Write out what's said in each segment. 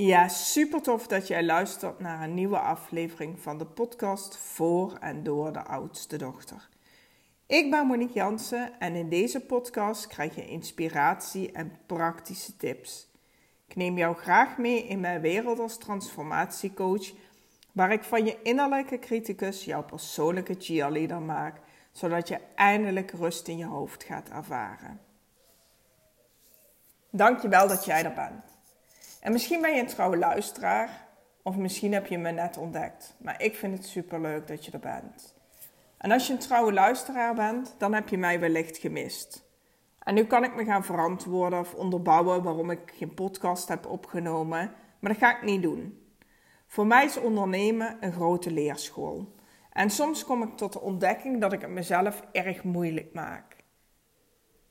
Ja, super tof dat jij luistert naar een nieuwe aflevering van de podcast voor en door de oudste dochter. Ik ben Monique Jansen en in deze podcast krijg je inspiratie en praktische tips. Ik neem jou graag mee in mijn wereld als transformatiecoach, waar ik van je innerlijke criticus jouw persoonlijke cheerleader maak, zodat je eindelijk rust in je hoofd gaat ervaren. Dankjewel dat jij er bent. En misschien ben je een trouwe luisteraar, of misschien heb je me net ontdekt. Maar ik vind het superleuk dat je er bent. En als je een trouwe luisteraar bent, dan heb je mij wellicht gemist. En nu kan ik me gaan verantwoorden of onderbouwen waarom ik geen podcast heb opgenomen, maar dat ga ik niet doen. Voor mij is ondernemen een grote leerschool. En soms kom ik tot de ontdekking dat ik het mezelf erg moeilijk maak.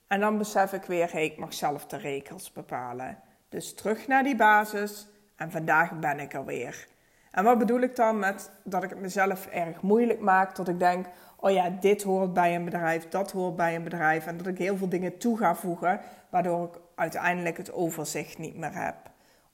En dan besef ik weer, ik mag zelf de regels bepalen. Dus terug naar die basis en vandaag ben ik er weer. En wat bedoel ik dan met dat ik het mezelf erg moeilijk maak? Dat ik denk, oh ja, dit hoort bij een bedrijf, dat hoort bij een bedrijf. En dat ik heel veel dingen toe ga voegen, waardoor ik uiteindelijk het overzicht niet meer heb.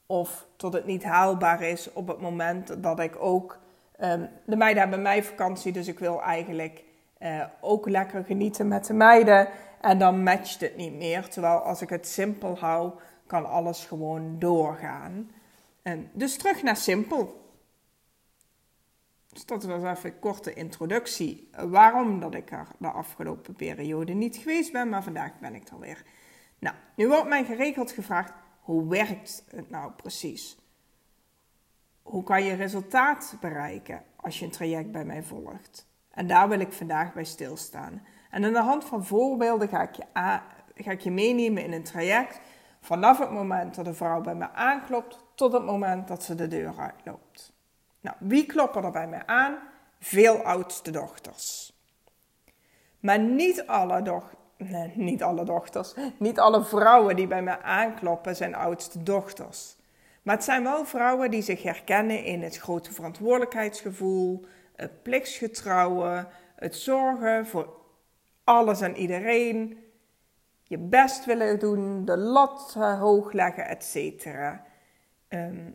Of tot het niet haalbaar is op het moment dat ik ook. Um, de meiden hebben mij vakantie, dus ik wil eigenlijk uh, ook lekker genieten met de meiden. En dan matcht het niet meer. Terwijl als ik het simpel hou, kan alles gewoon doorgaan. En dus terug naar simpel. Dus dat was even een korte introductie. Waarom dat ik er de afgelopen periode niet geweest ben, maar vandaag ben ik er weer. Nou, nu wordt mij geregeld gevraagd, hoe werkt het nou precies? Hoe kan je resultaat bereiken als je een traject bij mij volgt? En daar wil ik vandaag bij stilstaan. En aan de hand van voorbeelden ga ik je, ga ik je meenemen in een traject Vanaf het moment dat de vrouw bij me aanklopt tot het moment dat ze de deur uitloopt. Nou, wie kloppen er bij mij aan? Veel oudste dochters. Maar niet alle, doch nee, niet alle dochters, niet alle vrouwen die bij mij aankloppen zijn oudste dochters. Maar het zijn wel vrouwen die zich herkennen in het grote verantwoordelijkheidsgevoel, het plichtsgetrouwen, het zorgen voor alles en iedereen, je best willen doen, de lat eh, hoog leggen, etc. Ehm,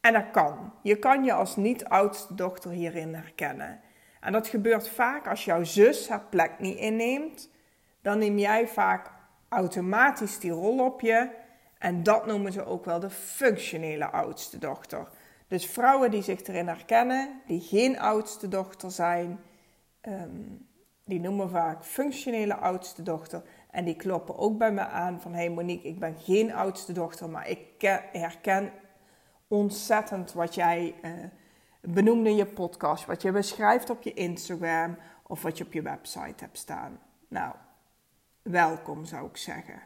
en dat kan. Je kan je als niet-oudste dochter hierin herkennen. En dat gebeurt vaak als jouw zus haar plek niet inneemt. Dan neem jij vaak automatisch die rol op je. En dat noemen ze ook wel de functionele oudste dochter. Dus vrouwen die zich erin herkennen, die geen oudste dochter zijn, ehm, die noemen vaak functionele oudste dochter. En die kloppen ook bij me aan van... hey Monique, ik ben geen oudste dochter, maar ik herken ontzettend wat jij uh, benoemde in je podcast... wat je beschrijft op je Instagram of wat je op je website hebt staan. Nou, welkom zou ik zeggen.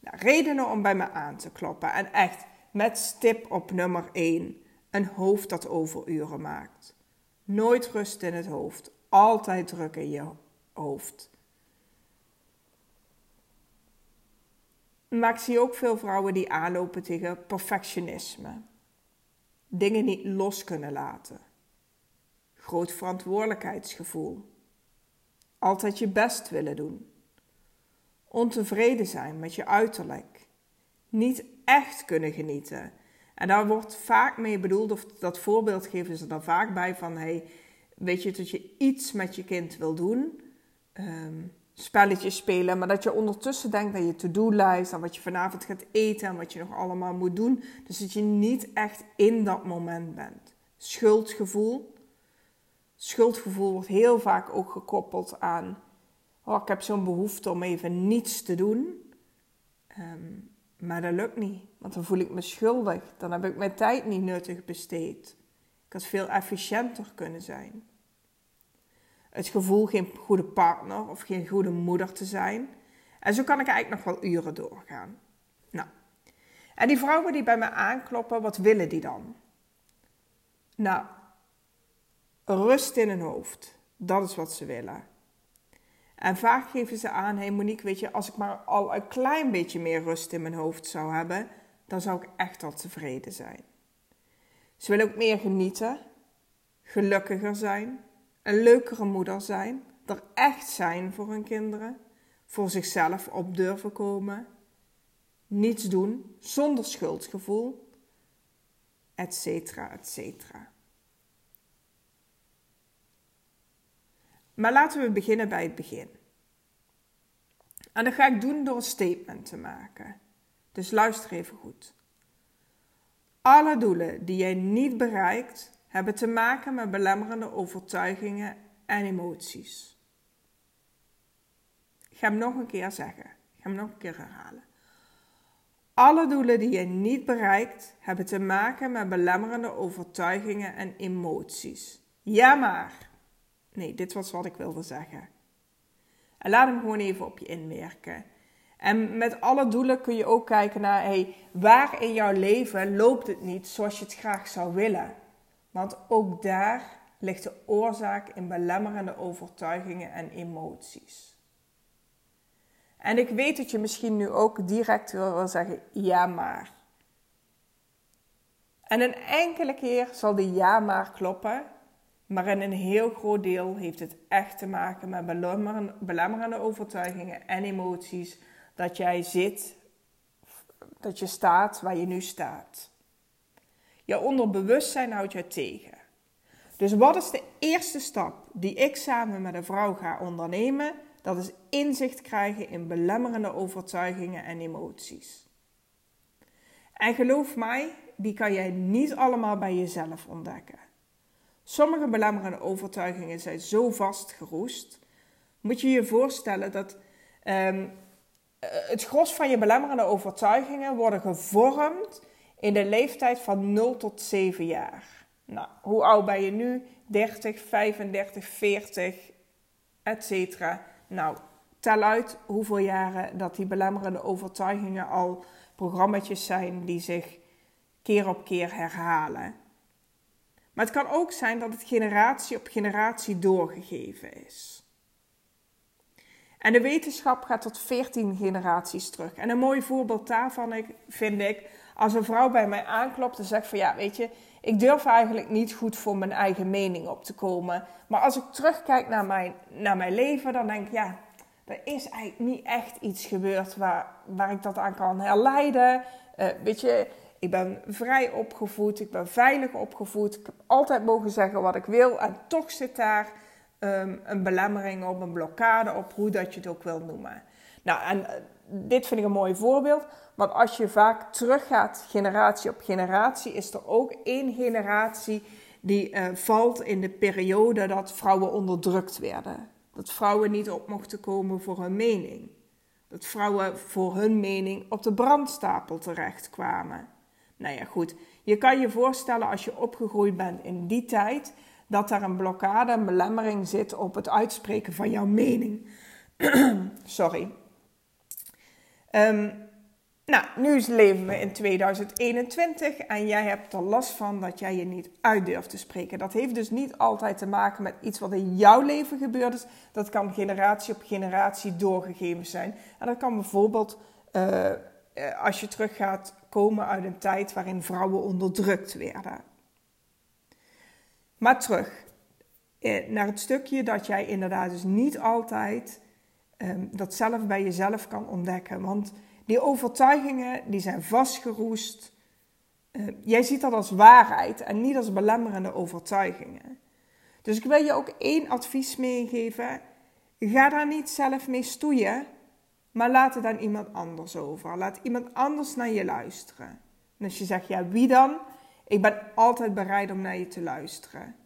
Nou, redenen om bij me aan te kloppen. En echt, met stip op nummer 1. Een hoofd dat overuren maakt. Nooit rust in het hoofd. Altijd druk in je hoofd. Maar ik zie ook veel vrouwen die aanlopen tegen perfectionisme. Dingen niet los kunnen laten. Groot verantwoordelijkheidsgevoel. Altijd je best willen doen. Ontevreden zijn met je uiterlijk. Niet echt kunnen genieten. En daar wordt vaak mee bedoeld, of dat voorbeeld geven ze dan vaak bij van: hey, weet je dat je iets met je kind wil doen? Um, spelletjes spelen, maar dat je ondertussen denkt aan je to-do-lijst, aan wat je vanavond gaat eten en wat je nog allemaal moet doen. Dus dat je niet echt in dat moment bent. Schuldgevoel. Schuldgevoel wordt heel vaak ook gekoppeld aan, oh, ik heb zo'n behoefte om even niets te doen. Ehm, maar dat lukt niet, want dan voel ik me schuldig. Dan heb ik mijn tijd niet nuttig besteed. Ik had veel efficiënter kunnen zijn het gevoel geen goede partner of geen goede moeder te zijn. En zo kan ik eigenlijk nog wel uren doorgaan. Nou, en die vrouwen die bij me aankloppen, wat willen die dan? Nou, rust in hun hoofd. Dat is wat ze willen. En vaak geven ze aan: hey Monique, weet je, als ik maar al een klein beetje meer rust in mijn hoofd zou hebben, dan zou ik echt al tevreden zijn. Ze willen ook meer genieten, gelukkiger zijn, een leukere moeder zijn, er echt zijn voor hun kinderen, voor zichzelf op durven komen, niets doen zonder schuldgevoel, etcetera, etcetera. Maar laten we beginnen bij het begin. En dat ga ik doen door een statement te maken. Dus luister even goed. Alle doelen die jij niet bereikt, hebben te maken met belemmerende overtuigingen en emoties. Ik ga hem nog een keer zeggen. Ik ga hem nog een keer herhalen. Alle doelen die je niet bereikt, hebben te maken met belemmerende overtuigingen en emoties. Ja, maar. Nee, dit was wat ik wilde zeggen. En laat hem gewoon even op je inwerken. En met alle doelen kun je ook kijken naar hey, waar in jouw leven loopt het niet zoals je het graag zou willen. Want ook daar ligt de oorzaak in belemmerende overtuigingen en emoties. En ik weet dat je misschien nu ook direct wil zeggen: ja, maar. En een enkele keer zal de ja, maar kloppen, maar in een heel groot deel heeft het echt te maken met belemmerende overtuigingen en emoties dat jij zit, dat je staat waar je nu staat. Je onderbewustzijn houdt je tegen. Dus wat is de eerste stap die ik samen met een vrouw ga ondernemen? Dat is inzicht krijgen in belemmerende overtuigingen en emoties. En geloof mij, die kan jij niet allemaal bij jezelf ontdekken. Sommige belemmerende overtuigingen zijn zo vastgeroest. Moet je je voorstellen dat um, het gros van je belemmerende overtuigingen worden gevormd in de leeftijd van 0 tot 7 jaar. Nou, hoe oud ben je nu? 30, 35, 40, etc. Nou, tel uit hoeveel jaren dat die belemmerende overtuigingen al programma's zijn die zich keer op keer herhalen. Maar het kan ook zijn dat het generatie op generatie doorgegeven is. En de wetenschap gaat tot 14 generaties terug. En een mooi voorbeeld daarvan vind ik als een vrouw bij mij aanklopt en zegt van ja, weet je, ik durf eigenlijk niet goed voor mijn eigen mening op te komen. Maar als ik terugkijk naar mijn, naar mijn leven, dan denk ik ja, er is eigenlijk niet echt iets gebeurd waar, waar ik dat aan kan herleiden. Uh, weet je, ik ben vrij opgevoed, ik ben veilig opgevoed. Ik heb altijd mogen zeggen wat ik wil en toch zit daar um, een belemmering op, een blokkade op, hoe dat je het ook wil noemen. Nou, en eh, dit vind ik een mooi voorbeeld. Want als je vaak teruggaat, generatie op generatie, is er ook één generatie die uh, valt in de periode dat vrouwen onderdrukt werden. Dat vrouwen niet op mochten komen voor hun mening. Dat vrouwen voor hun mening op de brandstapel terechtkwamen. Nou ja, goed. Je kan je voorstellen als je opgegroeid bent in die tijd, dat daar een blokkade, een belemmering zit op het uitspreken van jouw mening. Sorry. Um, nou, nu leven we in 2021 en jij hebt er last van dat jij je niet uit durft te spreken. Dat heeft dus niet altijd te maken met iets wat in jouw leven gebeurd is. Dat kan generatie op generatie doorgegeven zijn. En dat kan bijvoorbeeld, uh, als je teruggaat, komen uit een tijd waarin vrouwen onderdrukt werden. Maar terug eh, naar het stukje dat jij inderdaad dus niet altijd um, dat zelf bij jezelf kan ontdekken. Want die overtuigingen die zijn vastgeroest. Uh, jij ziet dat als waarheid en niet als belemmerende overtuigingen. Dus ik wil je ook één advies meegeven. Ga daar niet zelf mee stoeien, maar laat het aan iemand anders over. Laat iemand anders naar je luisteren. En als je zegt, ja, wie dan? Ik ben altijd bereid om naar je te luisteren.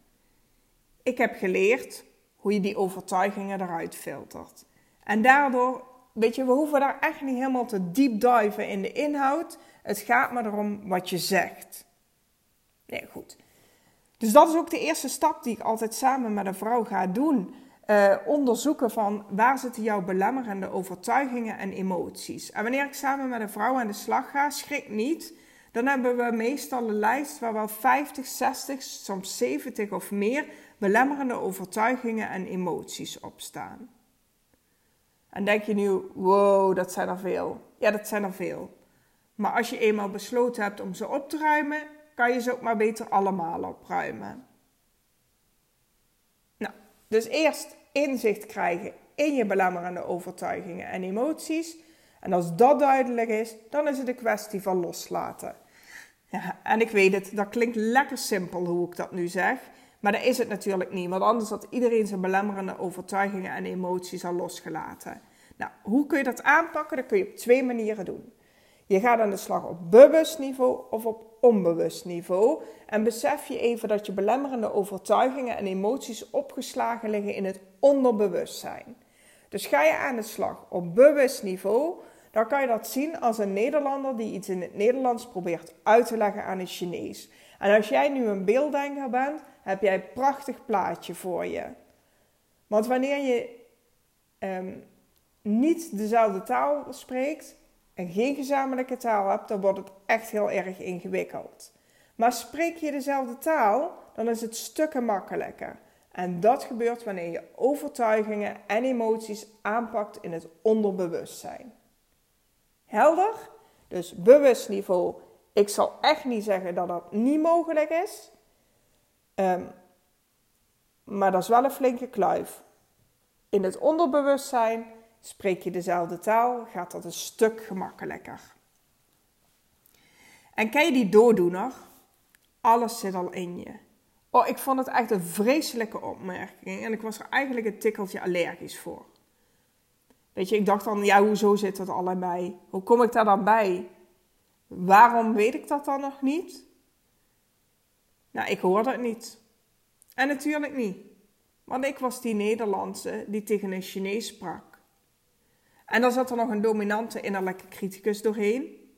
Ik heb geleerd hoe je die overtuigingen eruit filtert. En daardoor, weet je, we hoeven daar echt niet helemaal te deep diven in de inhoud. Het gaat maar erom wat je zegt. Nee, goed. Dus dat is ook de eerste stap die ik altijd samen met een vrouw ga doen. Uh, onderzoeken van waar zitten jouw belemmerende overtuigingen en emoties. En wanneer ik samen met een vrouw aan de slag ga, schrik niet. Dan hebben we meestal een lijst waar wel 50, 60, soms 70 of meer belemmerende overtuigingen en emoties op staan. En denk je nu, wow, dat zijn er veel. Ja, dat zijn er veel. Maar als je eenmaal besloten hebt om ze op te ruimen, kan je ze ook maar beter allemaal opruimen. Nou, dus eerst inzicht krijgen in je belemmerende overtuigingen en emoties. En als dat duidelijk is, dan is het een kwestie van loslaten. Ja, en ik weet het, dat klinkt lekker simpel hoe ik dat nu zeg. Maar dat is het natuurlijk niet, want anders had iedereen zijn belemmerende overtuigingen en emoties al losgelaten. Nou, hoe kun je dat aanpakken? Dat kun je op twee manieren doen. Je gaat aan de slag op bewust niveau of op onbewust niveau. En besef je even dat je belemmerende overtuigingen en emoties opgeslagen liggen in het onderbewustzijn. Dus ga je aan de slag op bewust niveau, dan kan je dat zien als een Nederlander die iets in het Nederlands probeert uit te leggen aan een Chinees. En als jij nu een beelddenker bent, heb jij een prachtig plaatje voor je. Want wanneer je ehm, niet dezelfde taal spreekt en geen gezamenlijke taal hebt, dan wordt het echt heel erg ingewikkeld. Maar spreek je dezelfde taal, dan is het stukken makkelijker. En dat gebeurt wanneer je overtuigingen en emoties aanpakt in het onderbewustzijn. Helder? Dus bewust niveau. Ik zal echt niet zeggen dat dat niet mogelijk is. Ehm, maar dat is wel een flinke kluif. In het onderbewustzijn spreek je dezelfde taal, gaat dat een stuk gemakkelijker. En ken je die doordoener? Alles zit al in je. Oh, ik vond het echt een vreselijke opmerking en ik was er eigenlijk een tikkeltje allergisch voor. Weet je, ik dacht dan, ja, hoezo zit dat allebei? Hoe kom ik daar dan bij? Waarom weet ik dat dan nog niet? Nou, ik hoorde het niet. En natuurlijk niet. Want ik was die Nederlandse die tegen een Chinees sprak. En dan zat er nog een dominante innerlijke criticus doorheen.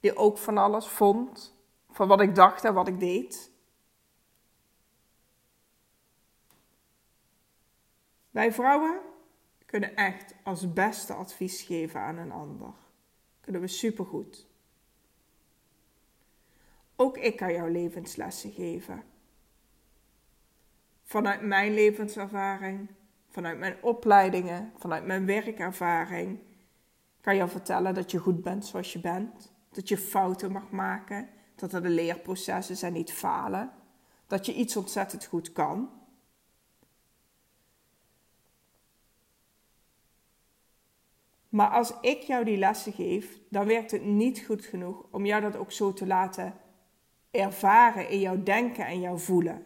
Die ook van alles vond. Van wat ik dacht en wat ik deed. Wij vrouwen kunnen echt als beste advies geven aan een ander. Kunnen we supergoed. Ook ik kan jou levenslessen geven. Vanuit mijn levenservaring, vanuit mijn opleidingen, vanuit mijn werkervaring, kan jou vertellen dat je goed bent zoals je bent. Dat je fouten mag maken, dat er de leerprocessen zijn, niet falen. Dat je iets ontzettend goed kan. Maar als ik jou die lessen geef, dan werkt het niet goed genoeg om jou dat ook zo te laten ervaren in jouw denken en jouw voelen.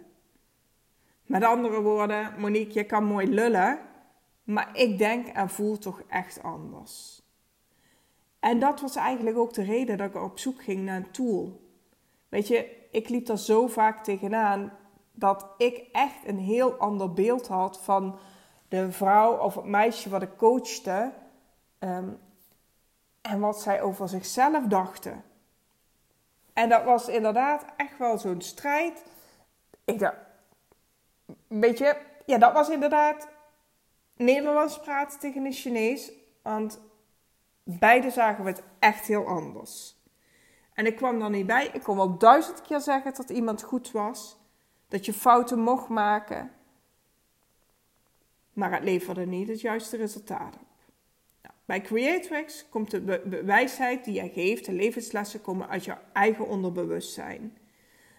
Met andere woorden, Monique, je kan mooi lullen, maar ik denk en voel toch echt anders. En dat was eigenlijk ook de reden dat ik op zoek ging naar een tool. Weet je, ik liep er zo vaak tegenaan dat ik echt een heel ander beeld had van de vrouw of het meisje wat ik coachte Ehm, en wat zij over zichzelf dachten. En dat was inderdaad echt wel zo'n strijd. Ik dacht, weet je, ja, dat was inderdaad Nederlands praten tegen een Chinees. Want beide zagen we het echt heel anders. En ik kwam er niet bij. Ik kon wel duizend keer zeggen dat iemand goed was. Dat je fouten mocht maken. Maar het leverde niet het juiste resultaat op. Bij Creatrix komt de wijsheid die jij geeft, de levenslessen komen uit jouw eigen onderbewustzijn.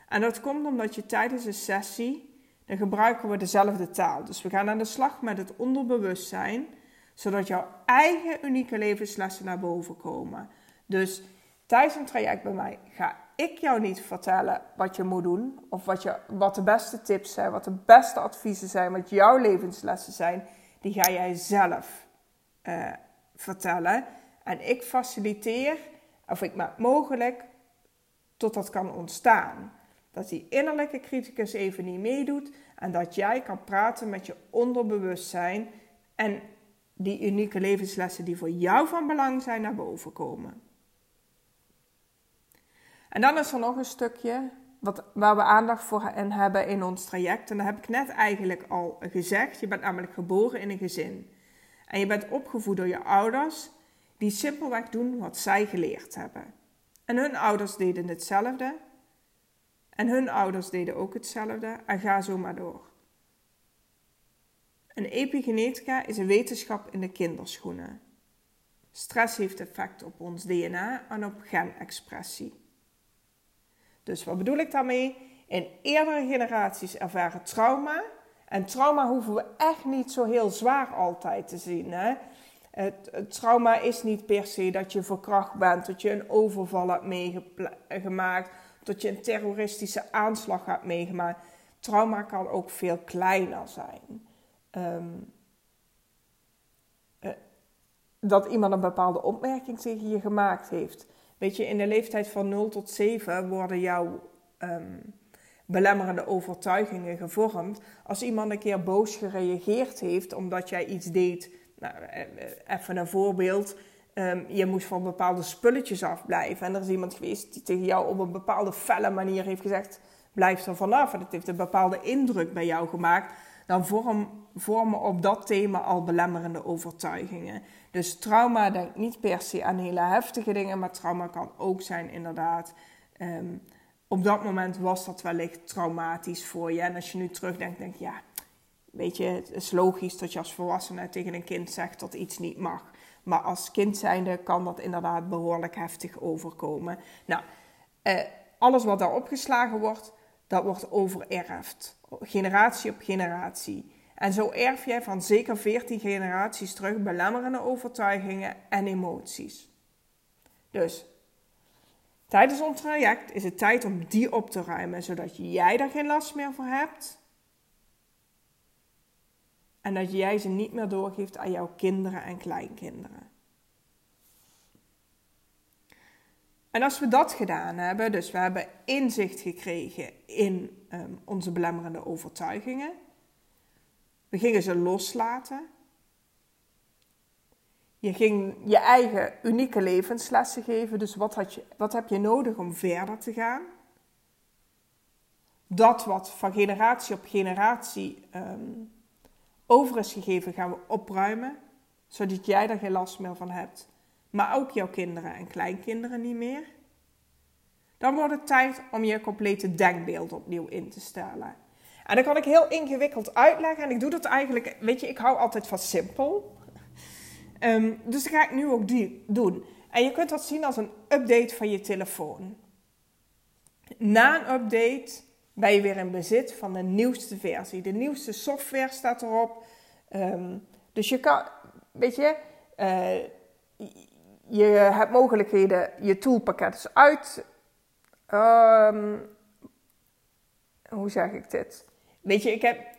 En dat komt omdat je tijdens een sessie, dan gebruiken we dezelfde taal. Dus we gaan aan de slag met het onderbewustzijn, zodat jouw eigen unieke levenslessen naar boven komen. Dus tijdens een traject bij mij ga ik jou niet vertellen wat je moet doen, of wat, je, wat de beste tips zijn, wat de beste adviezen zijn, wat jouw levenslessen zijn. Die ga jij zelf uh, vertellen. En ik faciliteer, of ik maak mogelijk, tot dat kan ontstaan. Dat die innerlijke criticus even niet meedoet en dat jij kan praten met je onderbewustzijn en die unieke levenslessen die voor jou van belang zijn naar boven komen. En dan is er nog een stukje wat, waar we aandacht voor in hebben in ons traject. En dat heb ik net eigenlijk al gezegd. Je bent namelijk geboren in een gezin. En je bent opgevoed door je ouders die simpelweg doen wat zij geleerd hebben. En hun ouders deden hetzelfde. En hun ouders deden ook hetzelfde. En ga zo maar door. Een epigenetica is een wetenschap in de kinderschoenen. Stress heeft effect op ons DNA en op genexpressie. Dus wat bedoel ik daarmee? In eerdere generaties ervaren trauma en trauma hoeven we echt niet zo heel zwaar altijd te zien. Hè? Het, trauma is niet per se dat je verkracht bent, dat je een overval hebt meegemaakt, dat je een terroristische aanslag hebt meegemaakt. Trauma kan ook veel kleiner zijn. Um, dat iemand een bepaalde opmerking tegen je gemaakt heeft. Weet je, in de leeftijd van 0 tot 7 worden jouw um, belemmerende overtuigingen gevormd. Als iemand een keer boos gereageerd heeft omdat jij iets deed. Nou, eh, eh, even een voorbeeld. Um, je moest van bepaalde spulletjes afblijven. En er is iemand geweest die tegen jou op een bepaalde felle manier heeft gezegd: blijf er vanaf. En het heeft een bepaalde indruk bij jou gemaakt. Dan vorm, vormen op dat thema al belemmerende overtuigingen. Dus trauma denkt niet per se aan hele heftige dingen, maar trauma kan ook zijn inderdaad. Um, op dat moment was dat wellicht traumatisch voor je. En als je nu terugdenkt, denk je, ja, weet je, het is logisch dat je als volwassene tegen een kind zegt dat iets niet mag. Maar als kind zijnde kan dat inderdaad behoorlijk heftig overkomen. Nou, eh, alles wat daar opgeslagen wordt, dat wordt overerfd. Generatie op generatie. En zo erf jij van zeker 14 generaties terug belemmerende overtuigingen en emoties. Dus tijdens ons traject is het tijd om die op te ruimen, zodat jij daar geen last meer voor hebt. En dat jij ze niet meer doorgeeft aan jouw kinderen en kleinkinderen. En als we dat gedaan hebben, dus we hebben inzicht gekregen in um, onze belemmerende overtuigingen, we gingen ze loslaten. Je ging je eigen unieke levenslessen geven. Dus wat, had je, wat heb je nodig om verder te gaan? Dat wat van generatie op generatie um, over is gegeven, gaan we opruimen. Zodat jij er geen last meer van hebt. Maar ook jouw kinderen en kleinkinderen niet meer. Dan wordt het tijd om je complete denkbeeld opnieuw in te stellen. En dat kan ik heel ingewikkeld uitleggen. En ik doe dat eigenlijk, weet je, ik hou altijd van simpel. Um, dus dat ga ik nu ook die doen. En je kunt dat zien als een update van je telefoon. Na een update ben je weer in bezit van de nieuwste versie. De nieuwste software staat erop. Um, dus je kan, weet je, uh, je hebt mogelijkheden, je toolpakket is uit. Um, hoe zeg ik dit? Weet je, ik heb,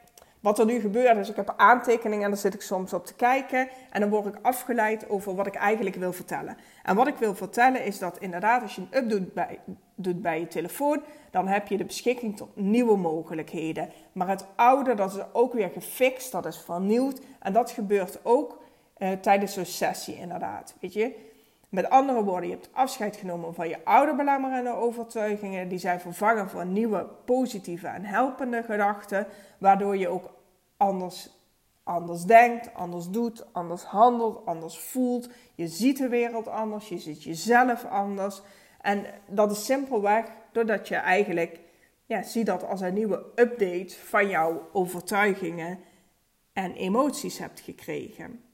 wat er nu gebeurt is, ik heb aantekeningen en daar zit ik soms op te kijken. En dan word ik afgeleid over wat ik eigenlijk wil vertellen. En wat ik wil vertellen is dat inderdaad, als je een update doet bij, bij je telefoon, dan heb je de beschikking tot nieuwe mogelijkheden. Maar het oude, dat is ook weer gefixt, dat is vernieuwd. En dat gebeurt ook uh, tijdens zo'n sessie inderdaad, weet je. Met andere woorden, je hebt afscheid genomen van je oude belemmerende overtuigingen. Die zijn vervangen voor nieuwe positieve en helpende gedachten. Waardoor je ook anders, anders denkt, anders doet, anders handelt, anders voelt. Je ziet de wereld anders, je ziet jezelf anders. En dat is simpelweg doordat je eigenlijk ja, ziet dat als een nieuwe update van jouw overtuigingen en emoties hebt gekregen.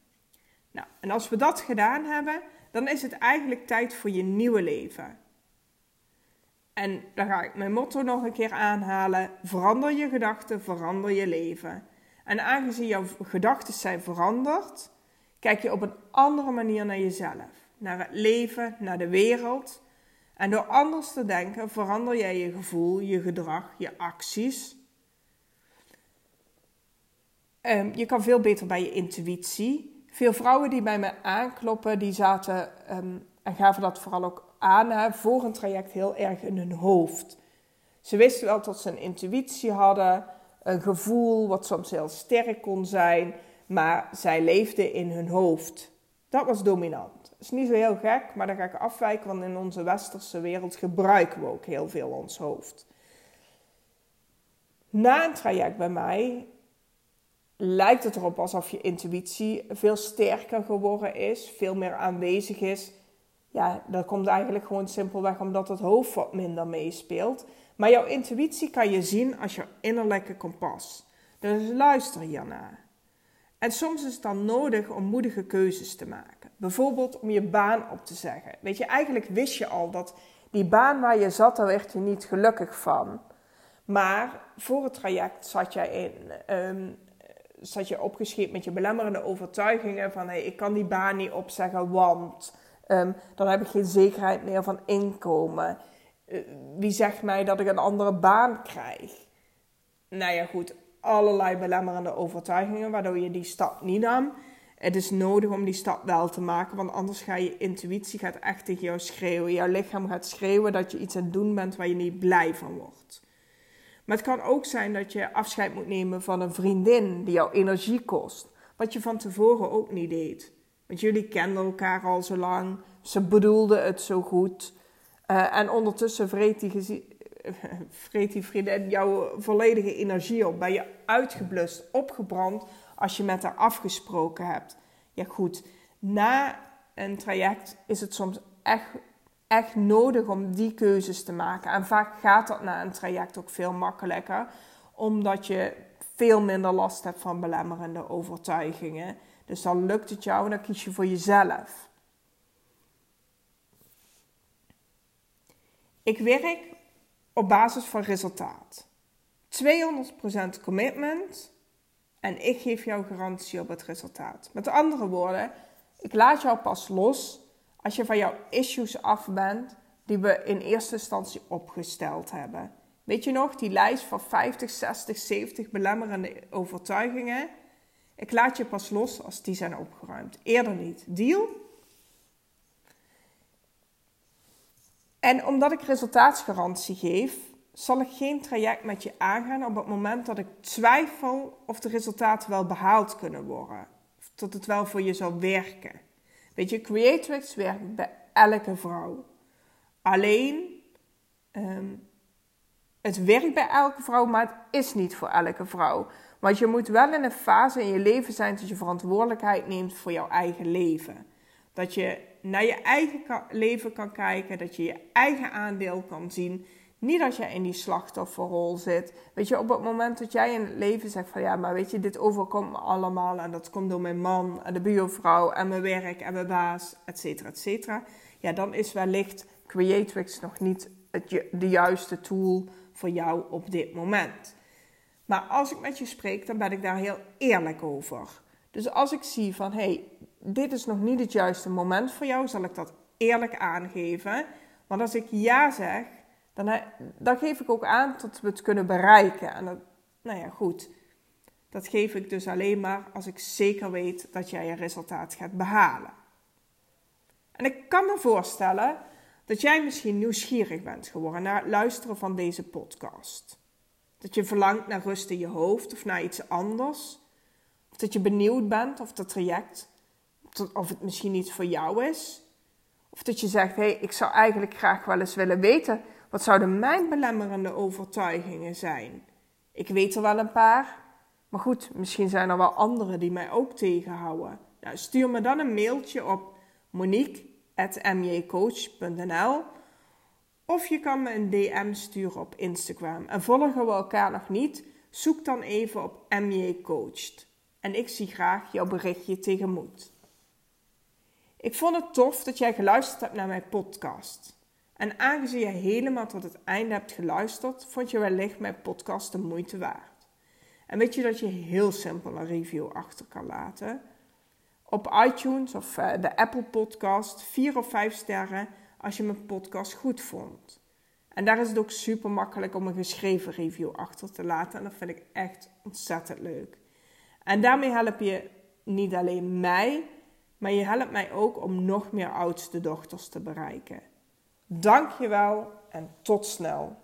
Nou, en als we dat gedaan hebben dan is het eigenlijk tijd voor je nieuwe leven. En dan ga ik mijn motto nog een keer aanhalen: verander je gedachten, verander je leven. En aangezien jouw gedachten zijn veranderd, kijk je op een andere manier naar jezelf, naar het leven, naar de wereld. En door anders te denken verander jij je gevoel, je gedrag, je acties. Um, je kan veel beter bij je intuïtie veel vrouwen die bij me aankloppen, die zaten ehm, en gaven dat vooral ook aan hè, voor een traject heel erg in hun hoofd. Ze wisten wel dat ze een intuïtie hadden, een gevoel wat soms heel sterk kon zijn, maar zij leefden in hun hoofd. Dat was dominant. Dat is niet zo heel gek, maar daar ga ik afwijken, want in onze westerse wereld gebruiken we ook heel veel ons hoofd. Na een traject bij mij lijkt het erop alsof je intuïtie veel sterker geworden is, veel meer aanwezig is. Ja, dat komt eigenlijk gewoon simpelweg omdat het hoofd wat minder meespeelt. Maar jouw intuïtie kan je zien als je innerlijke kompas. Dus luister hiernaar. En soms is het dan nodig om moedige keuzes te maken. Bijvoorbeeld om je baan op te zeggen. Weet je, eigenlijk wist je al dat die baan waar je zat, daar werd je niet gelukkig van. Maar voor het traject zat jij in, um, zat je opgescheept met je belemmerende overtuigingen van hey, ik kan die baan niet opzeggen, want um, dan heb ik geen zekerheid meer van inkomen. Uh, wie zegt mij dat ik een andere baan krijg? Nou ja, goed, allerlei belemmerende overtuigingen waardoor je die stap niet nam. Het is nodig om die stap wel te maken, want anders ga je intuïtie gaat echt tegen jou schreeuwen. Jouw lichaam gaat schreeuwen dat je iets aan het doen bent waar je niet blij van wordt. Maar het kan ook zijn dat je afscheid moet nemen van een vriendin die jou energie kost. Wat je van tevoren ook niet deed. Want jullie kenden elkaar al zo lang. Ze bedoelde het zo goed. Uh, en ondertussen vreet die, vreet die vriendin jouw volledige energie op. Ben je uitgeblust, opgebrand als je met haar afgesproken hebt. Ja goed, na een traject is het soms echt echt nodig om die keuzes te maken. En vaak gaat dat na een traject ook veel makkelijker, omdat je veel minder last hebt van belemmerende overtuigingen. Dus dan lukt het jou en dan kies je voor jezelf. Ik werk op basis van resultaat. 200% commitment en ik geef jou garantie op het resultaat. Met andere woorden, ik laat jou pas los als je van jouw issues af bent die we in eerste instantie opgesteld hebben. Weet je nog, die lijst van 50, 60, 70 belemmerende overtuigingen? Ik laat je pas los als die zijn opgeruimd. Eerder niet. Deal? En omdat ik resultaatsgarantie geef, zal ik geen traject met je aangaan op het moment dat ik twijfel of de resultaten wel behaald kunnen worden. Of dat het wel voor je zal werken. Weet je, Creatrix werkt bij elke vrouw. Alleen, ehm, het werkt bij elke vrouw, maar het is niet voor elke vrouw. Want je moet wel in een fase in je leven zijn dat je verantwoordelijkheid neemt voor jouw eigen leven. Dat je naar je eigen leven kan kijken, dat je je eigen aandeel kan zien. Niet dat je in die slachtofferrol zit. Weet je, op het moment dat jij in het leven zegt van ja, maar weet je, dit overkomt me allemaal en dat komt door mijn man en de buurvrouw en mijn werk en mijn baas, et cetera, et cetera. Ja, dan is wellicht Creatrix nog niet het, de juiste tool voor jou op dit moment. Maar als ik met je spreek, dan ben ik daar heel eerlijk over. Dus als ik zie van hey, dit is nog niet het juiste moment voor jou, zal ik dat eerlijk aangeven. Want als ik ja zeg, dan, dan geef ik ook aan dat we het kunnen bereiken. En dat, nou ja, goed. Dat geef ik dus alleen maar als ik zeker weet dat jij je resultaat gaat behalen. En ik kan me voorstellen dat jij misschien nieuwsgierig bent geworden naar het luisteren van deze podcast. Dat je verlangt naar rust in je hoofd of naar iets anders. Of dat je benieuwd bent of dat traject, of het misschien iets voor jou is. Of dat je zegt, hé, hey, ik zou eigenlijk graag wel eens willen weten wat zouden mijn belemmerende overtuigingen zijn? Ik weet er wel een paar, maar goed, misschien zijn er wel andere die mij ook tegenhouden. Nou, stuur me dan een mailtje op monique.mjcoach.nl of je kan me een DM sturen op Instagram. En volgen we elkaar nog niet? Zoek dan even op mjcoached. En ik zie graag jouw berichtje tegemoet. Ik vond het tof dat jij geluisterd hebt naar mijn podcast. En aangezien je helemaal tot het einde hebt geluisterd, vond je wellicht mijn podcast de moeite waard. En weet je dat je heel simpel een review achter kan laten? Op iTunes of eh, de Apple Podcast 4 of 5 sterren als je mijn podcast goed vond. En daar is het ook super makkelijk om een geschreven review achter te laten. En dat vind ik echt ontzettend leuk. En daarmee help je niet alleen mij, maar je helpt mij ook om nog meer oudste dochters te bereiken. Dank je wel en tot snel.